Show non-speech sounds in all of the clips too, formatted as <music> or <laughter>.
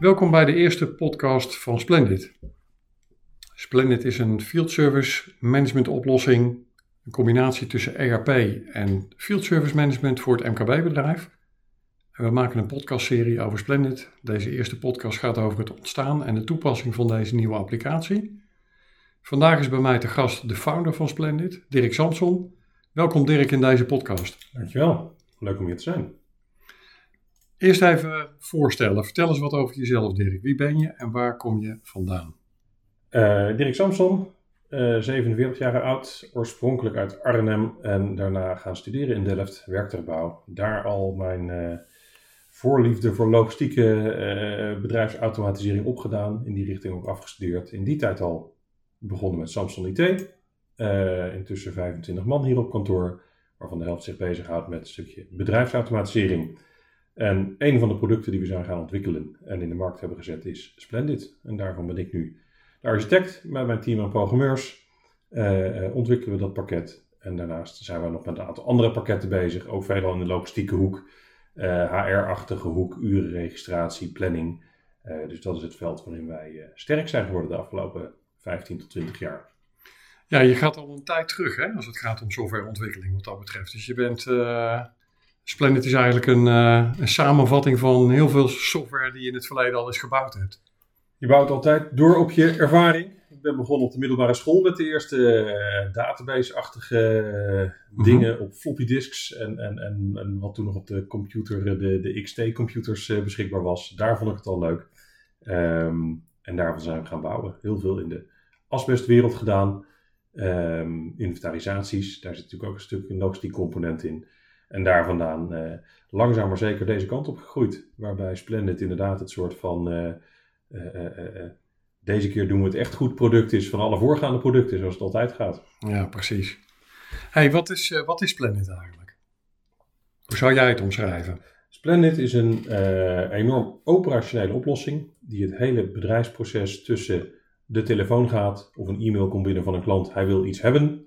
Welkom bij de eerste podcast van Splendid. Splendid is een field service management oplossing, een combinatie tussen ERP en field service management voor het MKB-bedrijf. En we maken een podcastserie over Splendid. Deze eerste podcast gaat over het ontstaan en de toepassing van deze nieuwe applicatie. Vandaag is bij mij te gast de founder van Splendid, Dirk Samson. Welkom Dirk in deze podcast. Dankjewel, leuk om hier te zijn. Eerst even voorstellen. Vertel eens wat over jezelf, Dirk. Wie ben je en waar kom je vandaan? Uh, Dirk Samson, uh, 47 jaar oud, oorspronkelijk uit Arnhem en daarna gaan studeren in Delft, werktuigbouw. Daar al mijn uh, voorliefde voor logistieke bedrijfsautomatisering opgedaan, in die richting ook afgestudeerd. In die tijd al begonnen met Samson IT. intussen 25 man hier op kantoor, waarvan de helft zich bezighoudt met een stukje bedrijfsautomatisering. En een van de producten die we zijn gaan ontwikkelen en in de markt hebben gezet is Splendid. En daarvan ben ik nu de architect met mijn team aan programmeurs. Uh, ontwikkelen we dat pakket. En daarnaast zijn we nog met een aantal andere pakketten bezig. Ook veelal in de logistieke hoek. Uh, eh, HR-achtige hoek, urenregistratie, planning. dus dat is het veld waarin wij sterk zijn geworden de afgelopen 15 tot 20 jaar. Ja, je gaat al een tijd terug hè, als het gaat om softwareontwikkeling wat dat betreft. Dus je bent Splendid is eigenlijk een, uh, een, samenvatting van heel veel software die je in het verleden al eens gebouwd hebt. Je bouwt altijd door op je ervaring. Ik ben begonnen op de middelbare school met de eerste uh, database-achtige uh, dingen op floppy disks en, en, en, en, wat toen nog op de computer, de, de XT-computers beschikbaar was. Daar vond ik het al leuk. Um, en daarvan zijn we gaan bouwen. Heel veel in de asbestwereld gedaan. Um, inventarisaties, daar zit natuurlijk ook een stuk een logistiek component in. En daar vandaan uh, langzaam maar zeker deze kant op gegroeid. Waarbij Splendid inderdaad het soort van. Uh, uh, deze keer doen we het echt goed product is van alle voorgaande producten, zoals het altijd gaat. Ja, precies. Hey, wat is, wat is Splendid eigenlijk? Hoe zou jij het omschrijven? Splendid is een enorm operationele oplossing die het hele bedrijfsproces tussen de telefoon gaat of een e-mail komt binnen van een klant, hij wil iets hebben.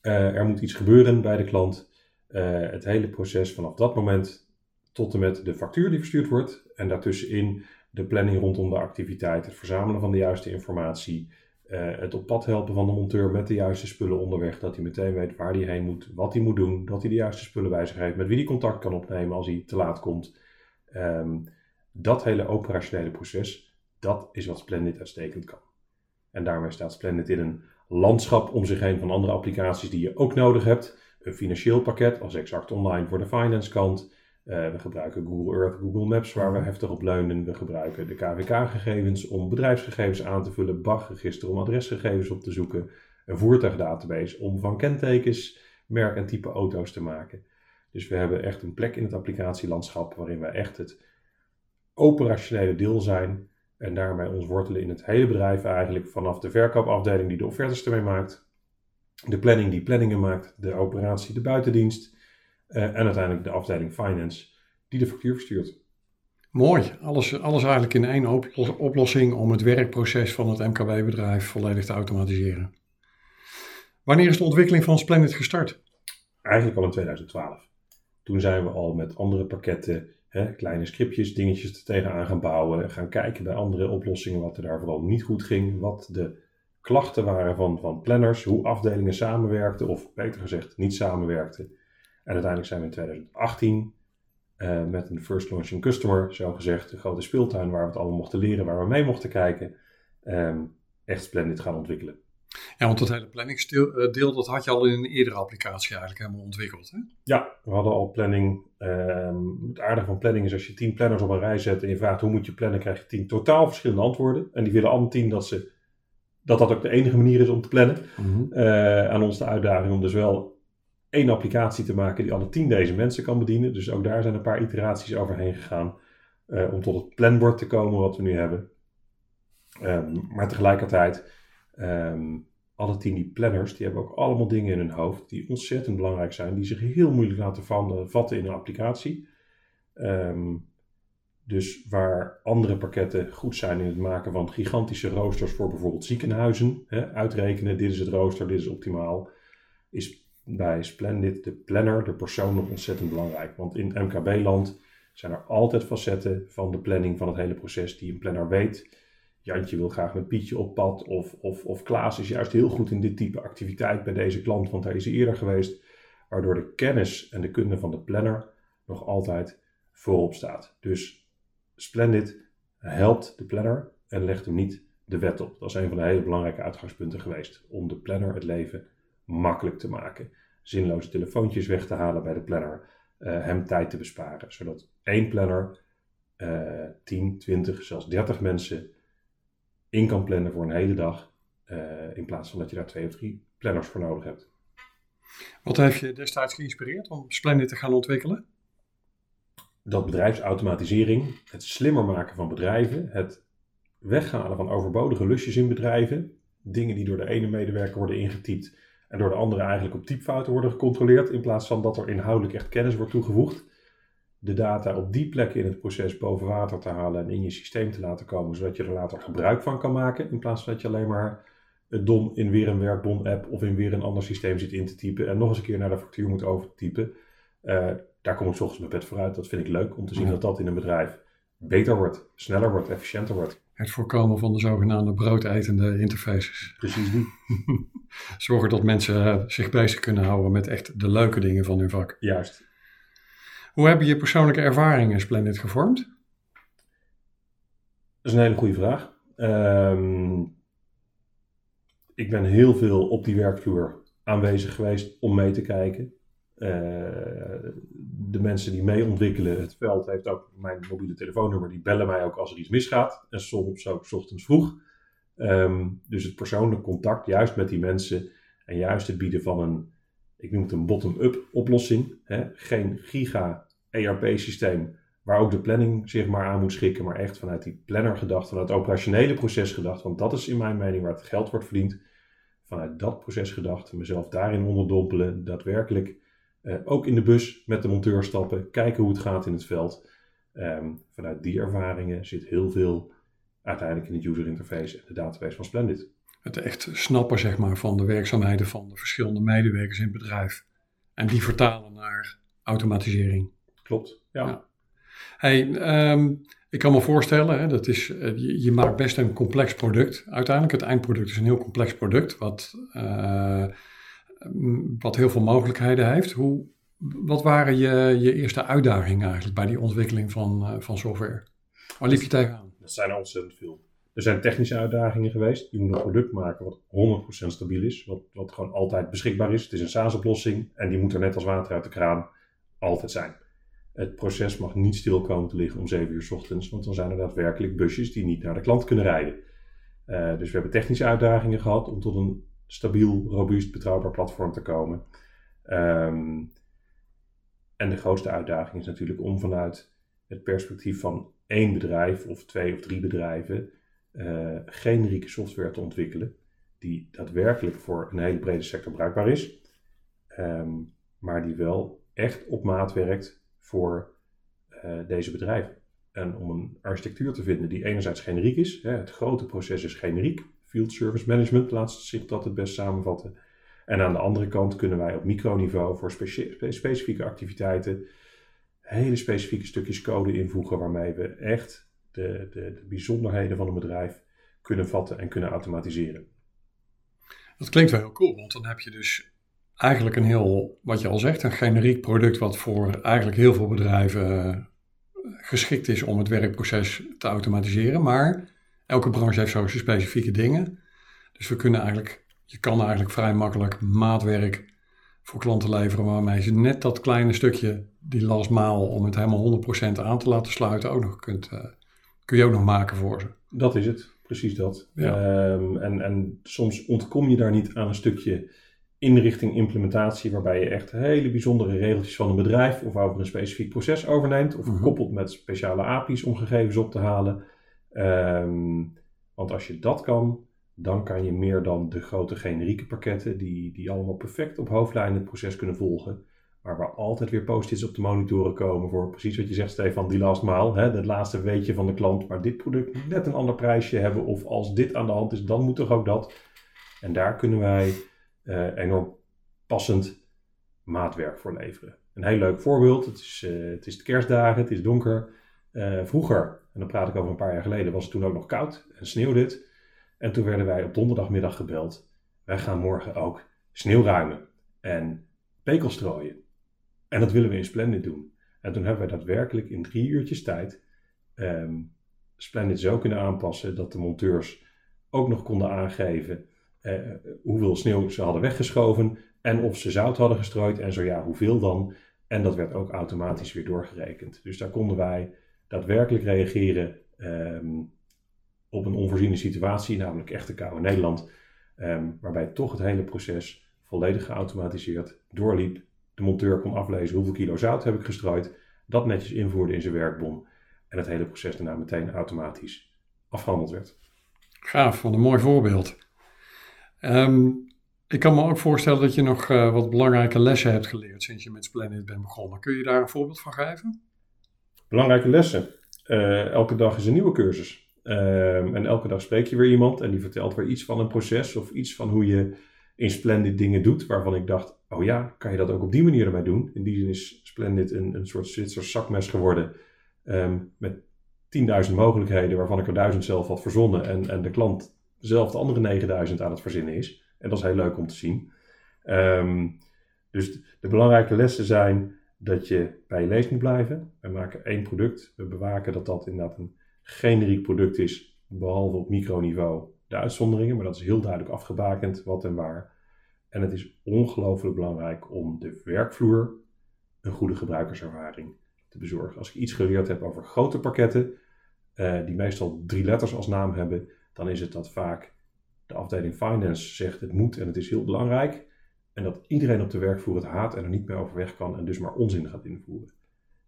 er moet iets gebeuren bij de klant. Uh, het hele proces vanaf dat moment tot en met de factuur die verstuurd wordt. En daartussenin de planning rondom de activiteit, het verzamelen van de juiste informatie, uh, het op pad helpen van de monteur met de juiste spullen onderweg, dat hij meteen weet waar hij heen moet, wat hij moet doen, dat hij de juiste spullen bij zich heeft, met wie hij contact kan opnemen als hij te laat komt. Um, dat hele operationele proces, dat is wat Splendid uitstekend kan. En daarmee staat Splendid in een landschap om zich heen van andere applicaties die je ook nodig hebt een financieel pakket als Exact Online voor de finance kant. Uh, we gebruiken Google Earth, Google Maps waar we heftig op leunen. We gebruiken de KVK-gegevens om bedrijfsgegevens aan te vullen, BAG-register om adresgegevens op te zoeken, een voertuigdatabase om van kentekens, merk en type auto's te maken. Dus we hebben echt een plek in het applicatielandschap waarin we echt het operationele deel zijn en daarmee ons wortelen in het hele bedrijf eigenlijk vanaf de verkoopafdeling die de offertes ermee maakt, de planning die planningen maakt, de operatie, de buitendienst uh, en uiteindelijk de afdeling finance die de factuur verstuurt. Mooi, alles, alles eigenlijk in één oplossing om het werkproces van het MKB-bedrijf volledig te automatiseren. Wanneer is de ontwikkeling van Splendid gestart? Eigenlijk al in 2012. Toen zijn we al met andere pakketten, hè, kleine scriptjes, dingetjes er tegenaan gaan bouwen, gaan kijken bij andere oplossingen wat er daar vooral niet goed ging, wat de klachten waren van, van planners, hoe afdelingen samenwerkten, of beter gezegd niet samenwerkten. En uiteindelijk zijn we in 2018 uh, eh, met een First Launching Customer, zo gezegd, de grote speeltuin waar we het allemaal mochten leren, waar we mee mochten kijken, um, echt Splendid gaan ontwikkelen. Ja, want dat hele planningsdeel, eh, dat had je al in een eerdere applicatie eigenlijk helemaal ontwikkeld, hè? Ja, we hadden al planning. Um, het aardige van planning is als je tien planners op een rij zet en je vraagt hoe moet je plannen, krijg je tien totaal verschillende antwoorden. En die willen allemaal tien dat ze dat dat ook de enige manier is om te plannen. Mm aan ons de uitdaging om dus wel één applicatie te maken die alle tien deze mensen kan bedienen. Dus ook daar zijn een paar iteraties overheen gegaan uh, om tot het planbord te komen wat we nu hebben. Um, maar tegelijkertijd, um, alle tien die planners, die hebben ook allemaal dingen in hun hoofd die ontzettend belangrijk zijn, die zich heel moeilijk laten vatten in een applicatie. Um, dus waar andere pakketten goed zijn in het maken van gigantische roosters voor bijvoorbeeld ziekenhuizen, hè, uitrekenen, dit is het rooster, dit is optimaal, is bij Splendid de planner, de persoon nog ontzettend belangrijk. Want in MKB-land zijn er altijd facetten van de planning van het hele proces die een planner weet. Jantje wil graag met Pietje op pad of, of, of Klaas is juist heel goed in dit type activiteit bij deze klant, want hij is eerder geweest. Waardoor de kennis en de kunde van de planner nog altijd voorop staat. Dus Splendid helpt de planner en legt hem niet de wet op. Dat is een van de hele belangrijke uitgangspunten geweest. Om de planner het leven makkelijk te maken. Zinloze telefoontjes weg te halen bij de planner. Uh, hem tijd te besparen. Zodat één planner uh, 10, 20, zelfs 30 mensen in kan plannen voor een hele dag. Uh, in plaats van dat je daar twee of drie planners voor nodig hebt. Wat heeft je destijds geïnspireerd om Splendid te gaan ontwikkelen? Dat bedrijfsautomatisering, het slimmer maken van bedrijven, het weghalen van overbodige lusjes in bedrijven, dingen die door de ene medewerker worden ingetypt en door de andere eigenlijk op typfouten worden gecontroleerd, in plaats van dat er inhoudelijk echt kennis wordt toegevoegd. De data op die plekken in het proces boven water te halen en in je systeem te laten komen, zodat je er later gebruik van kan maken, in plaats van dat je alleen maar het DOM in weer een werkbon-app of in weer een ander systeem zit in te typen en nog eens een keer naar de factuur moet overtypen. Uh, daar kom ik s ochtends mijn bed vooruit. Dat vind ik leuk om te zien dat dat in een bedrijf beter wordt, sneller wordt, efficiënter wordt. Het voorkomen van de zogenaamde broodetende interfaces. Precies die. <laughs> Zorgen dat mensen eh, zich bezig kunnen houden met echt de leuke dingen van hun vak. Juist. Hoe hebben je persoonlijke ervaringen Splendid gevormd? Dat is een hele goede vraag. Um, ik ben heel veel op die werkvloer aanwezig geweest om mee te kijken. Uh, de mensen die mee ontwikkelen het veld, heeft ook mijn mobiele telefoonnummer, die bellen mij ook als er iets misgaat. En soms ook s ochtends vroeg. Um, dus het persoonlijk contact, juist met die mensen en juist het bieden van een, ik noem het een bottom-up oplossing. Hè? Geen giga ERP-systeem waar ook de planning zich maar aan moet schikken, maar echt vanuit die planner gedacht, vanuit het operationele proces gedacht. Want dat is in mijn mening waar het geld wordt verdiend. Vanuit dat proces gedacht, mezelf daarin onderdompelen, daadwerkelijk uh, ook in de bus met de monteur stappen, kijken hoe het gaat in het veld. Um, vanuit die ervaringen zit heel veel uiteindelijk in de user interface en de database van Splendid. Het echt snappen zeg maar, van de werkzaamheden van de verschillende medewerkers in het bedrijf. En die vertalen naar automatisering. Klopt, ja. ja. Hey, um, ik kan me voorstellen, hè, dat is, eh, je, je, maakt best een complex product. Uiteindelijk, het eindproduct is een heel complex product, wat, uh, wat heel veel mogelijkheden heeft. Hoe, wat waren je, je eerste uitdagingen eigenlijk bij die ontwikkeling van, uh, van software? Waar liep je tegenaan? Dat zijn er ontzettend veel. Er zijn technische uitdagingen geweest. Je moet een product maken wat 100% stabiel is, wat, wat gewoon altijd beschikbaar is. Het is een SaaS-oplossing en die moet er net als water uit de kraan altijd zijn. Het proces mag niet stil komen te liggen om 7 uur s ochtends, want dan zijn er daadwerkelijk busjes die niet naar de klant kunnen rijden. Uh, dus we hebben technische uitdagingen gehad om tot een stabiel, robuust, betrouwbaar platform te komen. Um, en de grootste uitdaging is natuurlijk om vanuit het perspectief van één bedrijf of twee of drie bedrijven uh, generieke software te ontwikkelen die daadwerkelijk voor een hele brede sector bruikbaar is, um, maar die wel echt op maat werkt voor uh, deze bedrijven. En om een architectuur te vinden die enerzijds generiek is, hè, het grote proces is generiek, field service management laat zich dat het best samenvatten. En aan de andere kant kunnen wij op microniveau voor specifieke activiteiten hele specifieke stukjes code invoegen waarmee we echt de, de, de bijzonderheden van een bedrijf kunnen vatten en kunnen automatiseren. Dat klinkt wel heel cool, want dan heb je dus eigenlijk een heel, wat je al zegt, een generiek product wat voor eigenlijk heel veel bedrijven uh, geschikt is om het werkproces te automatiseren. Maar elke branche heeft zo zijn specifieke dingen. Dus we kunnen eigenlijk, je kan eigenlijk vrij makkelijk maatwerk voor klanten leveren waarmee je net dat kleine stukje, die last maal, om het helemaal 100% aan te laten sluiten, ook nog kunt, uh, kun je ook nog maken voor ze. Dat is het, precies dat. Ja. Um, en, en soms ontkom je daar niet aan een stukje inrichting implementatie, waarbij je echt hele bijzondere regeltjes van een bedrijf of over een specifiek proces overneemt, of mm koppelt met speciale API's om gegevens op te halen. Um, want als je dat kan, dan kan je meer dan de grote generieke pakketten, die, die allemaal perfect op hoofdlijnen het proces kunnen volgen. Maar waar altijd weer post-its op de monitoren komen voor precies wat je zegt, Stefan, die last maal. Hè, het laatste weetje van de klant, maar dit product moet net een ander prijsje hebben. Of als dit aan de hand is, dan moet toch ook dat. En daar kunnen wij uh, enorm passend maatwerk voor leveren. Een heel leuk voorbeeld. Het is, uh, het is de kerstdagen, het is donker. Uh, vroeger, en dan praat ik over een paar jaar geleden, was het toen ook nog koud en sneeuwde het. En toen werden wij op donderdagmiddag gebeld. Wij gaan morgen ook sneeuw ruimen en pekel strooien. En dat willen we in Splendid doen. En toen hebben wij daadwerkelijk in drie uurtjes tijd um, Splendid zo kunnen aanpassen dat de monteurs ook nog konden aangeven uh, hoeveel sneeuw ze hadden weggeschoven en of ze zout hadden gestrooid en zo ja, hoeveel dan. En dat werd ook automatisch weer doorgerekend. Dus daar konden wij daadwerkelijk reageren um, op een onvoorziene situatie, namelijk echte kou in Nederland, um, waarbij toch het hele proces volledig geautomatiseerd doorliep. De monteur kon aflezen hoeveel kilo zout heb ik gestrooid, dat netjes invoerde in zijn werkbon en het hele proces daarna meteen automatisch afgehandeld werd. Gaaf, wat een mooi voorbeeld. Um, ik kan me ook voorstellen dat je nog uh, wat belangrijke lessen hebt geleerd sinds je met Splendid bent begonnen. Kun je daar een voorbeeld van geven? Belangrijke lessen. Uh, elke dag is een nieuwe cursus. Uh, en elke dag spreek je weer iemand en die vertelt weer iets van een proces of iets van hoe je in Splendid dingen doet. Waarvan ik dacht, oh ja, kan je dat ook op die manier erbij doen? In die zin is Splendid een, een soort Zwitsers zakmes geworden. Um, met 10.000 mogelijkheden waarvan ik er duizend zelf had verzonnen. En, en de klant zelf de andere 9000 aan het verzinnen is. En dat is heel leuk om te zien. Um, dus de belangrijke lessen zijn dat je bij je lees moet blijven. We maken één product. We bewaken dat dat inderdaad een generiek product is, behalve op microniveau de uitzonderingen. Maar dat is heel duidelijk afgebakend wat en waar. En het is ongelooflijk belangrijk om de werkvloer een goede gebruikerservaring te bezorgen. Als ik iets geleerd heb over grote pakketten, uh, die meestal drie letters als naam hebben, dan is het dat vaak de afdeling finance zegt het moet en het is heel belangrijk. En dat iedereen op de werkvloer het haat en er niet meer overweg kan en dus maar onzin gaat invoeren.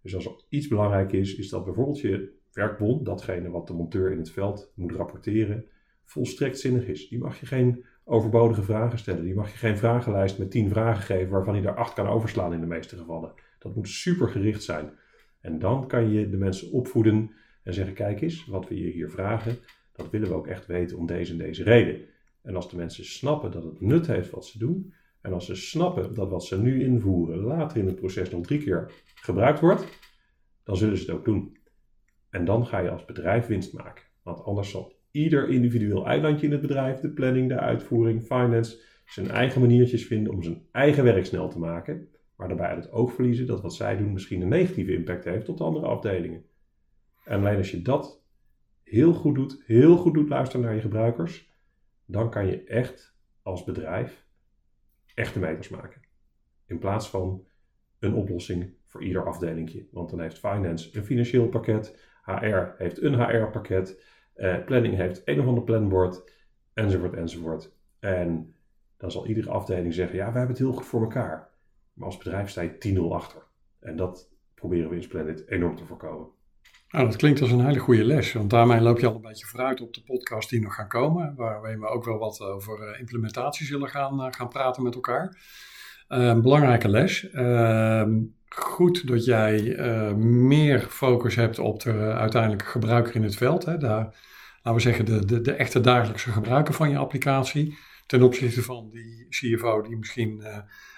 Dus als er iets belangrijk is, is dat bijvoorbeeld je werkbon, datgene wat de monteur in het veld moet rapporteren, volstrekt zinnig is. Die mag je geen overbodige vragen stellen. Die mag je geen vragenlijst met tien vragen geven waarvan hij er acht kan overslaan in de meeste gevallen. Dat moet super gericht zijn. En dan kan je de mensen opvoeden en zeggen: kijk eens, wat we je hier vragen, dat willen we ook echt weten om deze en deze reden. En als de mensen snappen dat het nut heeft wat ze doen, en als ze snappen dat wat ze nu invoeren later in het proces nog drie keer gebruikt wordt, dan zullen ze het ook doen. En dan ga je als bedrijf winst maken. Want anders zal ieder individueel eilandje in het bedrijf, de planning, de uitvoering, finance, zijn eigen maniertjes vinden om zijn eigen werk snel te maken. Maar daarbij uit het oog verliezen dat wat zij doen misschien een negatieve impact heeft op de andere afdelingen. En alleen als je dat heel goed doet, heel goed doet luisteren naar je gebruikers, dan kan je echt als bedrijf echte meters maken. In plaats van een oplossing voor ieder afdelingje. Want dan heeft finance een financieel pakket, HR heeft een HR-pakket, eh, planning heeft een of ander planbord, enzovoort, enzovoort. En dan zal iedere afdeling zeggen, ja, we hebben het heel goed voor elkaar. Maar als bedrijf sta je 10-0 achter. En dat proberen we in Splendid enorm te voorkomen. Nou, dat klinkt als een hele goede les, want daarmee loop je al een beetje vooruit op de podcast die nog gaan komen, waarin we ook wel wat over eh, implementatie zullen gaan, eh, gaan praten met elkaar. Uh, belangrijke les. Uh, goed dat jij meer focus hebt op de uiteindelijke gebruiker in het veld. Hè. Daar, laten we zeggen, de, de, de echte dagelijkse gebruiker van je applicatie. Ten opzichte van die CFO die misschien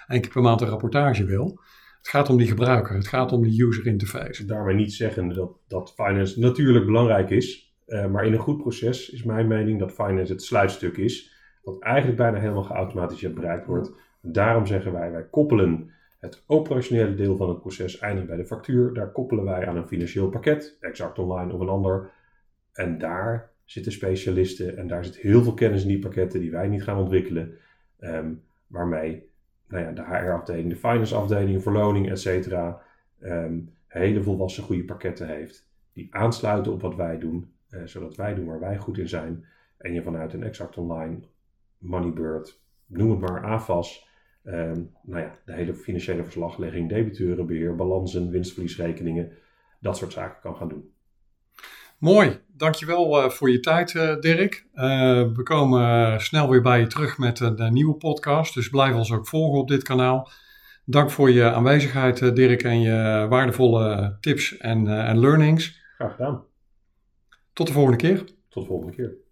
één keer per maand een rapportage wil. Het gaat om die gebruiker, het gaat om die user interface. Daarmee niet zeggen dat, dat finance natuurlijk belangrijk is. Uh, maar in een goed proces is mijn mening dat finance het sluitstuk is. Wat eigenlijk bijna helemaal geautomatiseerd bereikt wordt. Daarom zeggen wij, wij koppelen het operationele deel van het proces eindigt bij de factuur. Daar koppelen wij aan een financieel pakket, exact online of een ander. En daar zitten specialisten en daar zit heel veel kennis in die pakketten die wij niet gaan ontwikkelen. Um, waarmee nou ja, de HR-afdeling, de finance-afdeling, verloning, et cetera, um, hele volwassen goede pakketten heeft. Die aansluiten op wat wij doen, uh, zodat wij doen waar wij goed in zijn. En je vanuit een Exact Online, Moneybird, noem het maar, AFAS, um, nou ja, de hele financiële verslaglegging, debiteurenbeheer, balansen, winstverliesrekeningen, dat soort zaken kan gaan doen. Mooi, dankjewel uh, voor je tijd uh, Dirk. Uh, we komen snel weer bij je terug met een nieuwe podcast, dus blijf ons ook volgen op dit kanaal. Dank voor je aanwezigheid Dirk en je waardevolle tips en, en learnings. Graag gedaan. Tot de volgende keer. Tot de volgende keer.